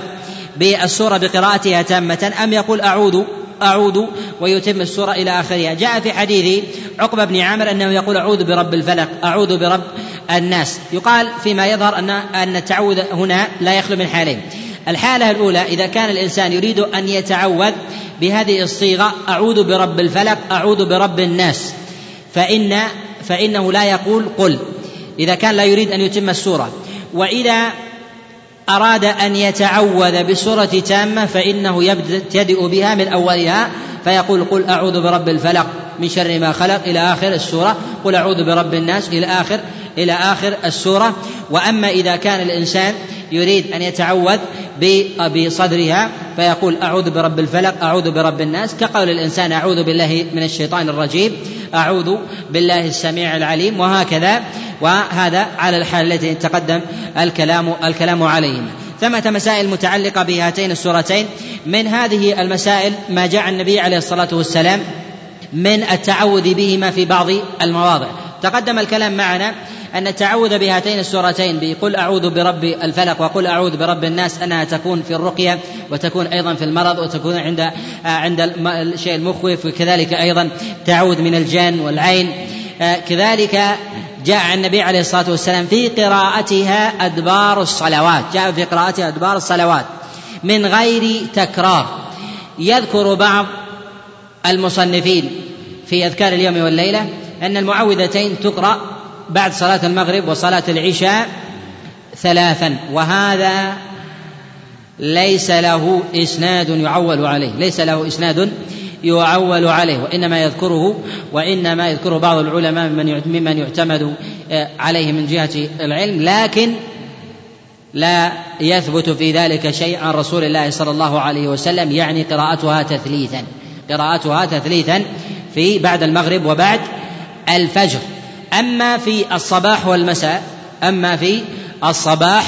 Speaker 1: بالسورة بقراءتها تامة أم يقول أعوذ أعوذ ويتم السورة إلى آخرها؟ جاء في حديث عقبة بن عامر أنه يقول أعوذ برب الفلق أعوذ برب الناس. يقال فيما يظهر أن أن التعوذ هنا لا يخلو من حالين. الحالة الأولى إذا كان الإنسان يريد أن يتعوذ بهذه الصيغة أعوذ برب الفلق أعوذ برب الناس. فإن فإنه لا يقول قل. إذا كان لا يريد أن يتم السورة. وإذا أراد أن يتعوذ بسورة تامة فإنه يبتدئ بها من أولها فيقول قل أعوذ برب الفلق. من شر ما خلق إلى آخر السورة. قل أعوذ برب الناس إلى آخر إلى آخر السورة. وأما إذا كان الإنسان يريد أن يتعوذ بصدرها فيقول أعوذ برب الفلق أعوذ برب الناس. كقول الإنسان أعوذ بالله من الشيطان الرجيم أعوذ بالله السميع العليم وهكذا. وهذا على الحال التي تقدم الكلام الكلام عليهما ثمة مسائل متعلقة بهاتين السورتين. من هذه المسائل ما جاء النبي عليه الصلاة والسلام من التعوذ بهما في بعض المواضع. تقدم الكلام معنا أن التعوذ بهاتين السورتين بقل أعوذ برب الفلق وقل أعوذ برب الناس أنها تكون في الرقية وتكون أيضا في المرض وتكون عند عند الشيء المخوف وكذلك أيضا تعوذ من الجن والعين. كذلك جاء عن النبي عليه الصلاة والسلام في قراءتها أدبار الصلوات. جاء في قراءتها أدبار الصلوات من غير تكرار. يذكر بعض المصنفين في أذكار اليوم والليلة أن المعوذتين تقرأ بعد صلاة المغرب وصلاة العشاء ثلاثا وهذا ليس له إسناد يعول عليه ليس له إسناد يعول عليه وإنما يذكره وإنما يذكره بعض العلماء ممن ممن يعتمد آه، عليه من جهة العلم لكن لا يثبت في ذلك شيء عن رسول الله صلى الله عليه وسلم يعني قراءتها تثليثا قراءتها تثليثا في بعد المغرب وبعد الفجر. أما في الصباح والمساء أما في الصباح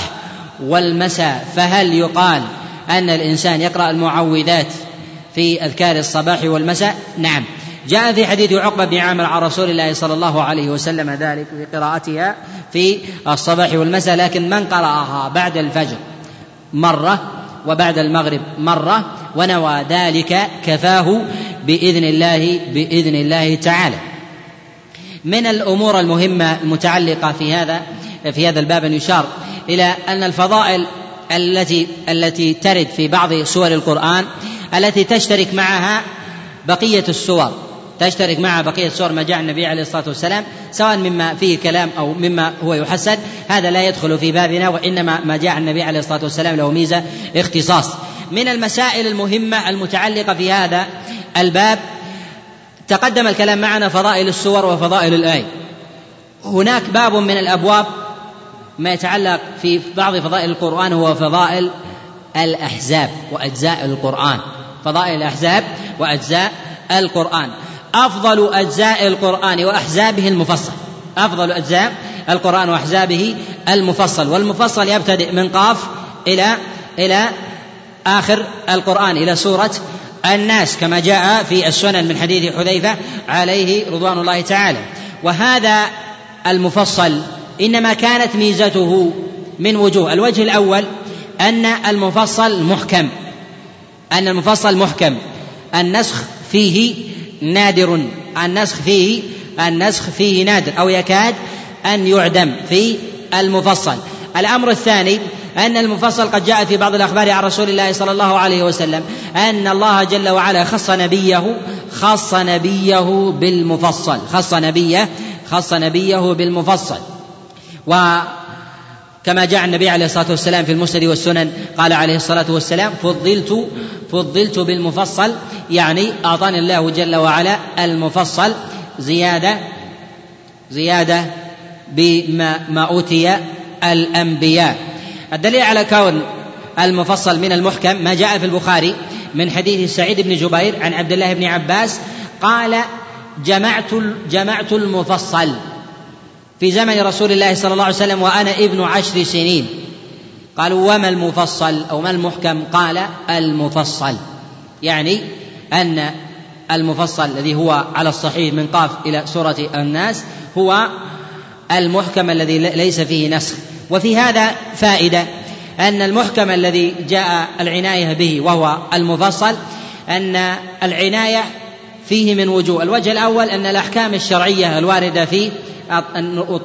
Speaker 1: والمساء فهل يقال أن الإنسان يقرأ المعوذات في أذكار الصباح والمساء؟ نعم. جاء في حديث عقبة بن عامر عن رسول الله صلى الله عليه وسلم ذلك في قراءتها في الصباح والمساء لكن من قرأها بعد الفجر؟ مرة وبعد المغرب مرة ونوى ذلك كفاه بإذن الله بإذن الله تعالى. من الأمور المهمة المتعلقة في هذا في هذا الباب أن يشار إلى أن الفضائل التي التي ترد في بعض سور القرآن التي تشترك معها بقية السور تشترك معها بقية السور ما جاء النبي عليه الصلاة والسلام سواء مما فيه كلام أو مما هو يحسن هذا لا يدخل في بابنا وإنما ما جاء النبي عليه الصلاة والسلام له ميزة اختصاص. من المسائل المهمة المتعلقة في هذا الباب. تقدم الكلام معنا فضائل السور وفضائل الآية. هناك باب من الأبواب ما يتعلق في بعض فضائل القرآن هو فضائل الأحزاب وأجزاء القرآن. فضائل الأحزاب وأجزاء القرآن. أفضل أجزاء القرآن وأحزابه المفصل. أفضل أجزاء القرآن وأحزابه المفصل. والمفصل يبتدئ من قاف إلى إلى آخر القرآن إلى سورة الناس كما جاء في السنن من حديث حذيفة عليه رضوان الله تعالى. وهذا المفصل إنما كانت ميزته من وجوه. الوجه الأول أن المفصل محكم أن المفصل محكم. النسخ فيه نادر النسخ فيه النسخ فيه نادر أو يكاد أن يعدم في المفصل. الأمر الثاني أن المفصل قد جاء في بعض الأخبار عن رسول الله صلى الله عليه وسلم أن الله جل وعلا خص نبيه خص نبيه بالمفصل خص نبيه خص نبيه بالمفصل. و كما جاء النبي عليه الصلاة والسلام في المسند والسنن قال عليه الصلاة والسلام فضلت فضلت بالمفصل يعني أعطاني الله جل وعلا المفصل زيادة زيادة بما ما أوتي الأنبياء. الدليل على كون المفصل من المحكم ما جاء في البخاري من حديث سعيد بن جبير عن عبد الله بن عباس قال جمعت جمعت المفصل في زمن رسول الله صلى الله عليه وسلم وأنا ابن عشر سنين. قالوا وما المفصل أو ما المحكم؟ قال المفصل. يعني أن المفصل الذي هو على الصحيح من قاف إلى سورة الناس هو المحكم الذي ليس فيه نسخ. وفي هذا فائدة أن المحكم الذي جاء العناية به وهو المفصل أن العناية فيه من وجوه. الوجه الأول أن الأحكام الشرعية الواردة فيه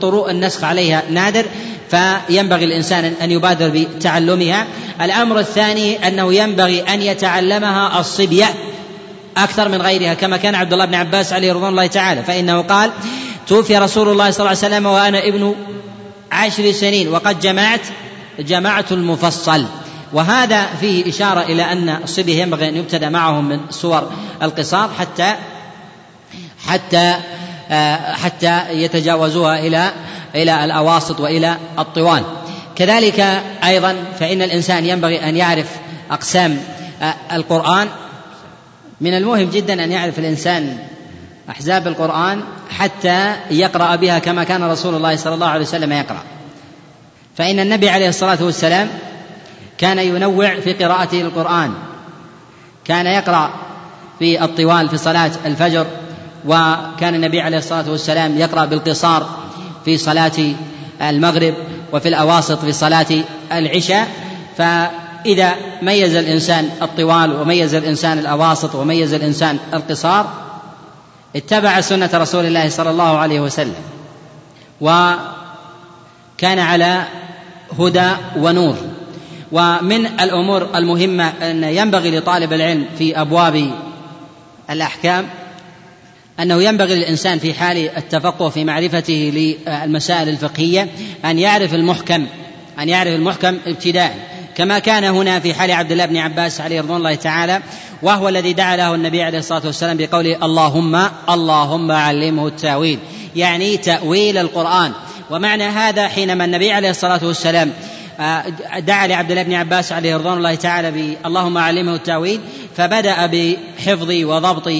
Speaker 1: طرق النسخ عليها نادر فينبغي الإنسان أن يبادر بتعلمها. الأمر الثاني أنه ينبغي أن يتعلمها الصبية أكثر من غيرها كما كان عبد الله بن عباس عليه رضوان الله تعالى فإنه قال توفي رسول الله صلى الله عليه وسلم وأنا ابن عشر سنين وقد جمعت جمعت المفصل. وهذا فيه إشارة إلى أن الصبي ينبغي أن يبتدأ معهم من سور القصار حتى حتى آه، حتى يتجاوزوها إلى إلى الأواسط وإلى الطوال. كذلك أيضا فإن الإنسان ينبغي أن يعرف أقسام آه، القرآن. من المهم جدا أن يعرف الإنسان أحزاب القرآن حتى يقرأ بها كما كان رسول الله صلى الله عليه وسلم يقرأ. فإن النبي عليه الصلاة والسلام كان ينوع في قراءته القرآن. كان يقرأ في الطوال في صلاة الفجر وكان النبي عليه الصلاة والسلام يقرأ بالقصار في صلاة المغرب وفي الأواسط في صلاة العشاء. فإذا ميز الإنسان الطوال وميز الإنسان الأواسط وميز الإنسان القصار اتبع سنة رسول الله صلى الله عليه وسلم وكان على هدى ونور. ومن الأمور المهمة أن ينبغي لطالب العلم في أبواب الأحكام أنه ينبغي للإنسان في حال التفقه في معرفته للمسائل الفقهية أن يعرف المحكم أن يعرف المحكم ابتداء. كما كان هنا في حال عبد الله بن عباس عليه رضوان الله تعالى وهو الذي دعا له النبي عليه الصلاة والسلام بقوله اللهم اللهم علمه التأويل. يعني تأويل القرآن. ومعنى هذا حينما النبي عليه الصلاة والسلام دعا لعبد الله بن عباس عليه رضوان الله تعالى ب اللهم علمه التأويل فبدأ بحفظ وضبط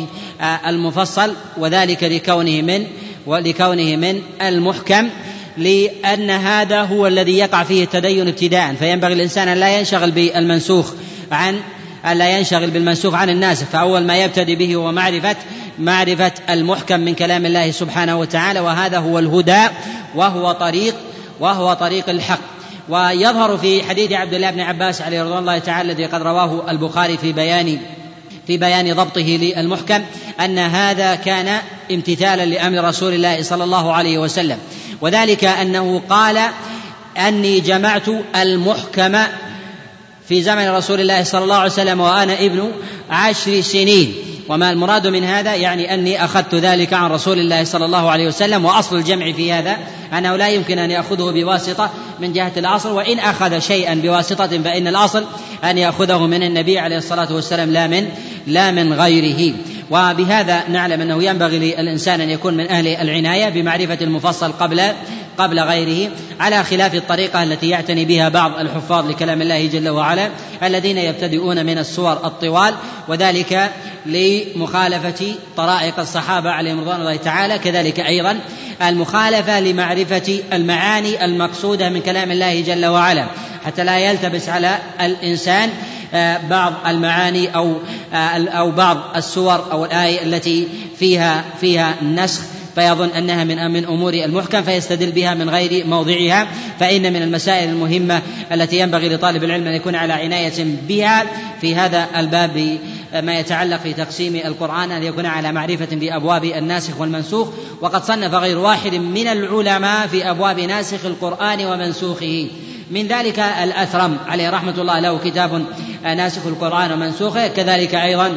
Speaker 1: المفصل وذلك لكونه من ولكونه من المحكم. لأن هذا هو الذي يقع فيه التدين ابتداء. فينبغي الإنسان أن لا ينشغل بالمنسوخ عن ألا ينشغل بالمنسوخ عن الناسخ فأول ما يبتدي به هو معرفة معرفة المحكم من كلام الله سبحانه وتعالى. وهذا هو الهدى وهو طريق وهو طريق الحق. ويظهر في حديث عبد الله بن عباس عليه رضوان الله تعالى الذي قد رواه البخاري في بيان في بيان ضبطه للمحكم أن هذا كان امتثالا لأمر رسول الله صلى الله عليه وسلم. وذلك أنه قال أني جمعت المحكم في زمن رسول الله صلى الله عليه وسلم وأنا ابن عشر سنين. وما المراد من هذا؟ يعني أني أخذت ذلك عن رسول الله صلى الله عليه وسلم وأصل الجمع في هذا أنه لا يمكن أن يأخذه بواسطة من جهة الأصل وإن أخذ شيئا بواسطة فإن الأصل أن يأخذه من النبي عليه الصلاة والسلام لا من لا من غيره. وبهذا نعلم أنه ينبغي للإنسان أن يكون من أهل العناية بمعرفة المفصل قبل قبل غيره على خلاف الطريقة التي يعتني بها بعض الحفاظ لكلام الله جل وعلا الذين يبتدئون من الصور الطوال وذلك لمخالفة طرائق الصحابة عليهم رضوان الله تعالى كذلك أيضا المخالفة لمعرفة المعاني المقصودة من كلام الله جل وعلا. حتى لا يلتبس على الإنسان آه، بعض المعاني أو آه، أو بعض السور أو الآية التي فيها فيها نسخ. فيظن أنها من من أمور المحكم فيستدل بها من غير موضعها. فإن من المسائل المهمة التي ينبغي لطالب العلم أن يكون على عناية بها في هذا الباب ما يتعلق في تقسيم القرآن أن يكون على معرفة بأبواب الناسخ والمنسوخ. وقد صنف غير واحد من العلماء في أبواب ناسخ القرآن ومنسوخه. من ذلك الأثرم. عليه رحمة الله له كتاب ناسخ القرآن ومنسوخه. كذلك أيضا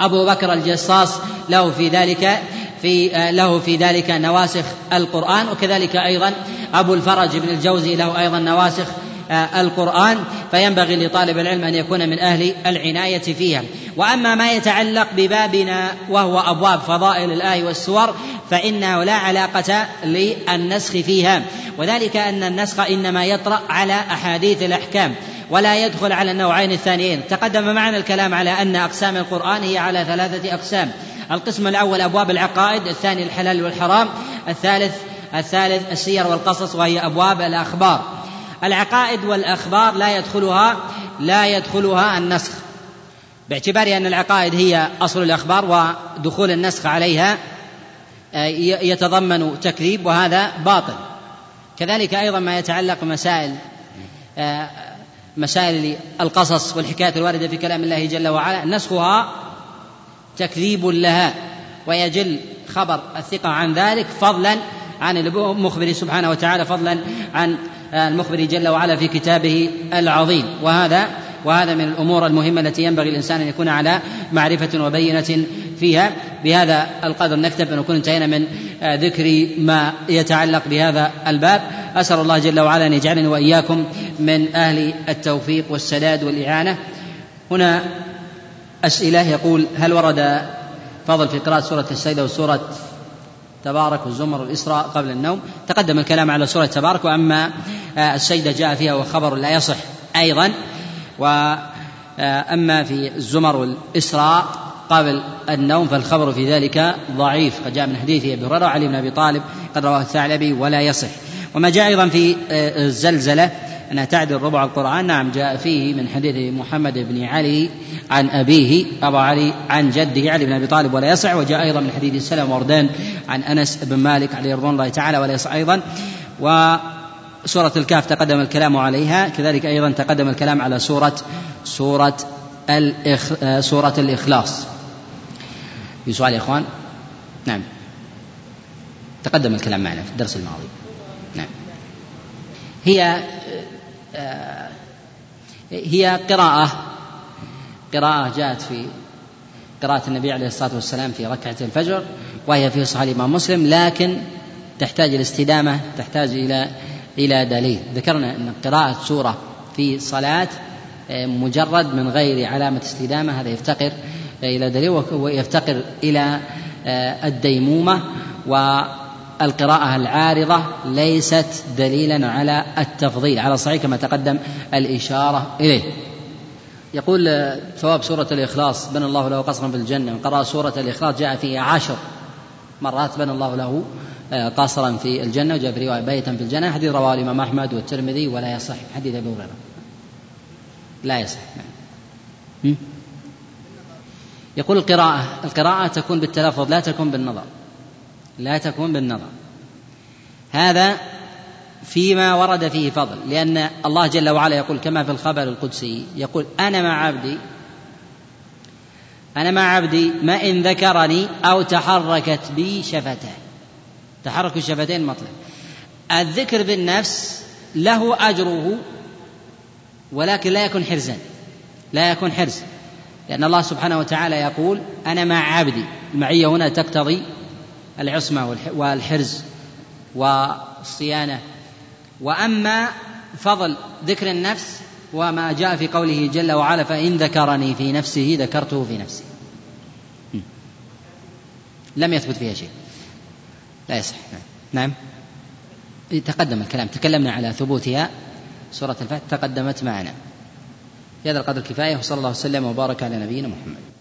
Speaker 1: أبو بكر الجصاص له في ذلك في له في ذلك نواسخ القرآن وكذلك أيضا أبو الفرج بن الجوزي له أيضا نواسخ القرآن فينبغي لطالب العلم أن يكون من أهل العناية فيها. وأما ما يتعلق ببابنا وهو أبواب فضائل الآي والسور فإنه لا علاقة للنسخ فيها. وذلك أن النسخ إنما يطرأ على أحاديث الأحكام ولا يدخل على النوعين الثانيين. تقدم معنا الكلام على أن أقسام القرآن هي على ثلاثة أقسام. القسم الأول أبواب العقائد الثاني الحلال والحرام الثالث الثالث السير والقصص وهي أبواب الأخبار. العقائد والأخبار لا يدخلها لا يدخلها النسخ. باعتبار أن العقائد هي أصل الأخبار ودخول النسخ عليها آه، يتضمن تكذيب وهذا باطل. كذلك أيضا ما يتعلق بمسائل آه، مسائل القصص والحكايات الواردة في كلام الله جل وعلا نسخها تكذيب لها ويجل خبر الثقة عن ذلك فضلا عن المخبر سبحانه وتعالى فضلا عن المخبر جل وعلا في كتابه العظيم. وهذا وهذا من الأمور المهمة التي ينبغي الإنسان أن يكون على معرفة وبينة فيها. بهذا القدر نكتب أن نكون انتهينا من ذكر ما يتعلق بهذا الباب. أسأل الله جل وعلا أن يجعلني وإياكم من أهل التوفيق والسداد والإعانة. هنا أسئلة يقول هل ورد فضل في قراءة سورة السيده وسوره تبارك والزمر والإسراء قبل النوم؟ تقدم الكلام على سورة تبارك وأما آه، السيدة جاء فيها وخبر لا يصح أيضا. وأما في الزمر والإسراء قبل النوم فالخبر في ذلك ضعيف. قد جاء من حديث أبي هريرة وعلي بن أبي طالب قد رواه الثعلبي ولا يصح. وما جاء أيضا في آه، الزلزلة أنها تعدل ربع القرآن؟ نعم جاء فيه من حديث محمد بن علي عن أبيه أبا علي عن جده علي بن أبي طالب ولا يصح. وجاء أيضا من حديث سلم وردان عن أنس بن مالك عليه رضوان الله تعالى ولا يصح أيضا. وسورة الكهف تقدم الكلام عليها كذلك أيضا تقدم الكلام على سورة سورة الإخ... سورة الإخلاص. في سؤال يا إخوان؟ نعم. تقدم الكلام معنا في الدرس الماضي. نعم. هي هي قراءة. قراءة جاءت في قراءة النبي عليه الصلاة والسلام في ركعة الفجر وهي في صحيح الإمام مسلم لكن تحتاج الاستدامة تحتاج إلى إلى دليل. ذكرنا أن قراءة سورة في صلاة آه، مجرد من غير علامة استدامة هذا يفتقر إلى دليل ويفتقر إلى آه، الديمومة و القراءة العارضة ليست دليلا على التفضيل على صحيح كما تقدم الإشارة إليه. يقول ثواب سورة الإخلاص بنى الله له قصرا في الجنة. من قرأ سورة الإخلاص جاء فيه عشر مرات بنى الله له آه، قصرا في الجنة. وجاء في رواية بيتا في الجنة. حديث رواه الإمام أحمد والترمذي ولا يصح. حديث أبي هريرة. لا يصح. يقول القراءة القراءة تكون بالتلفظ لا تكون بالنظر. لا تكون بالنظر. هذا فيما ورد فيه فضل لأن الله جل وعلا يقول كما في الخبر القدسي يقول أنا مع عبدي أنا مع عبدي ما إن ذكرني أو تحركت بي شفتاه تحرك الشفتين مطلق. الذكر بالنفس له أجره ولكن لا يكون حرزا. لا يكون حرز. لأن الله سبحانه وتعالى يقول أنا مع عبدي. المعية هنا تقتضي العصمة والحرز والصيانة. وأما فضل ذكر النفس وما جاء في قوله جل وعلا فإن ذكرني في نفسه ذكرته في نفسي. لم يثبت فيها شيء. لا يصح. نعم. تقدم الكلام. تكلمنا على ثبوتها سورة الفتح تقدمت معنا. في هذا القدر كفاية وصلى الله وسلم وبارك على نبينا محمد.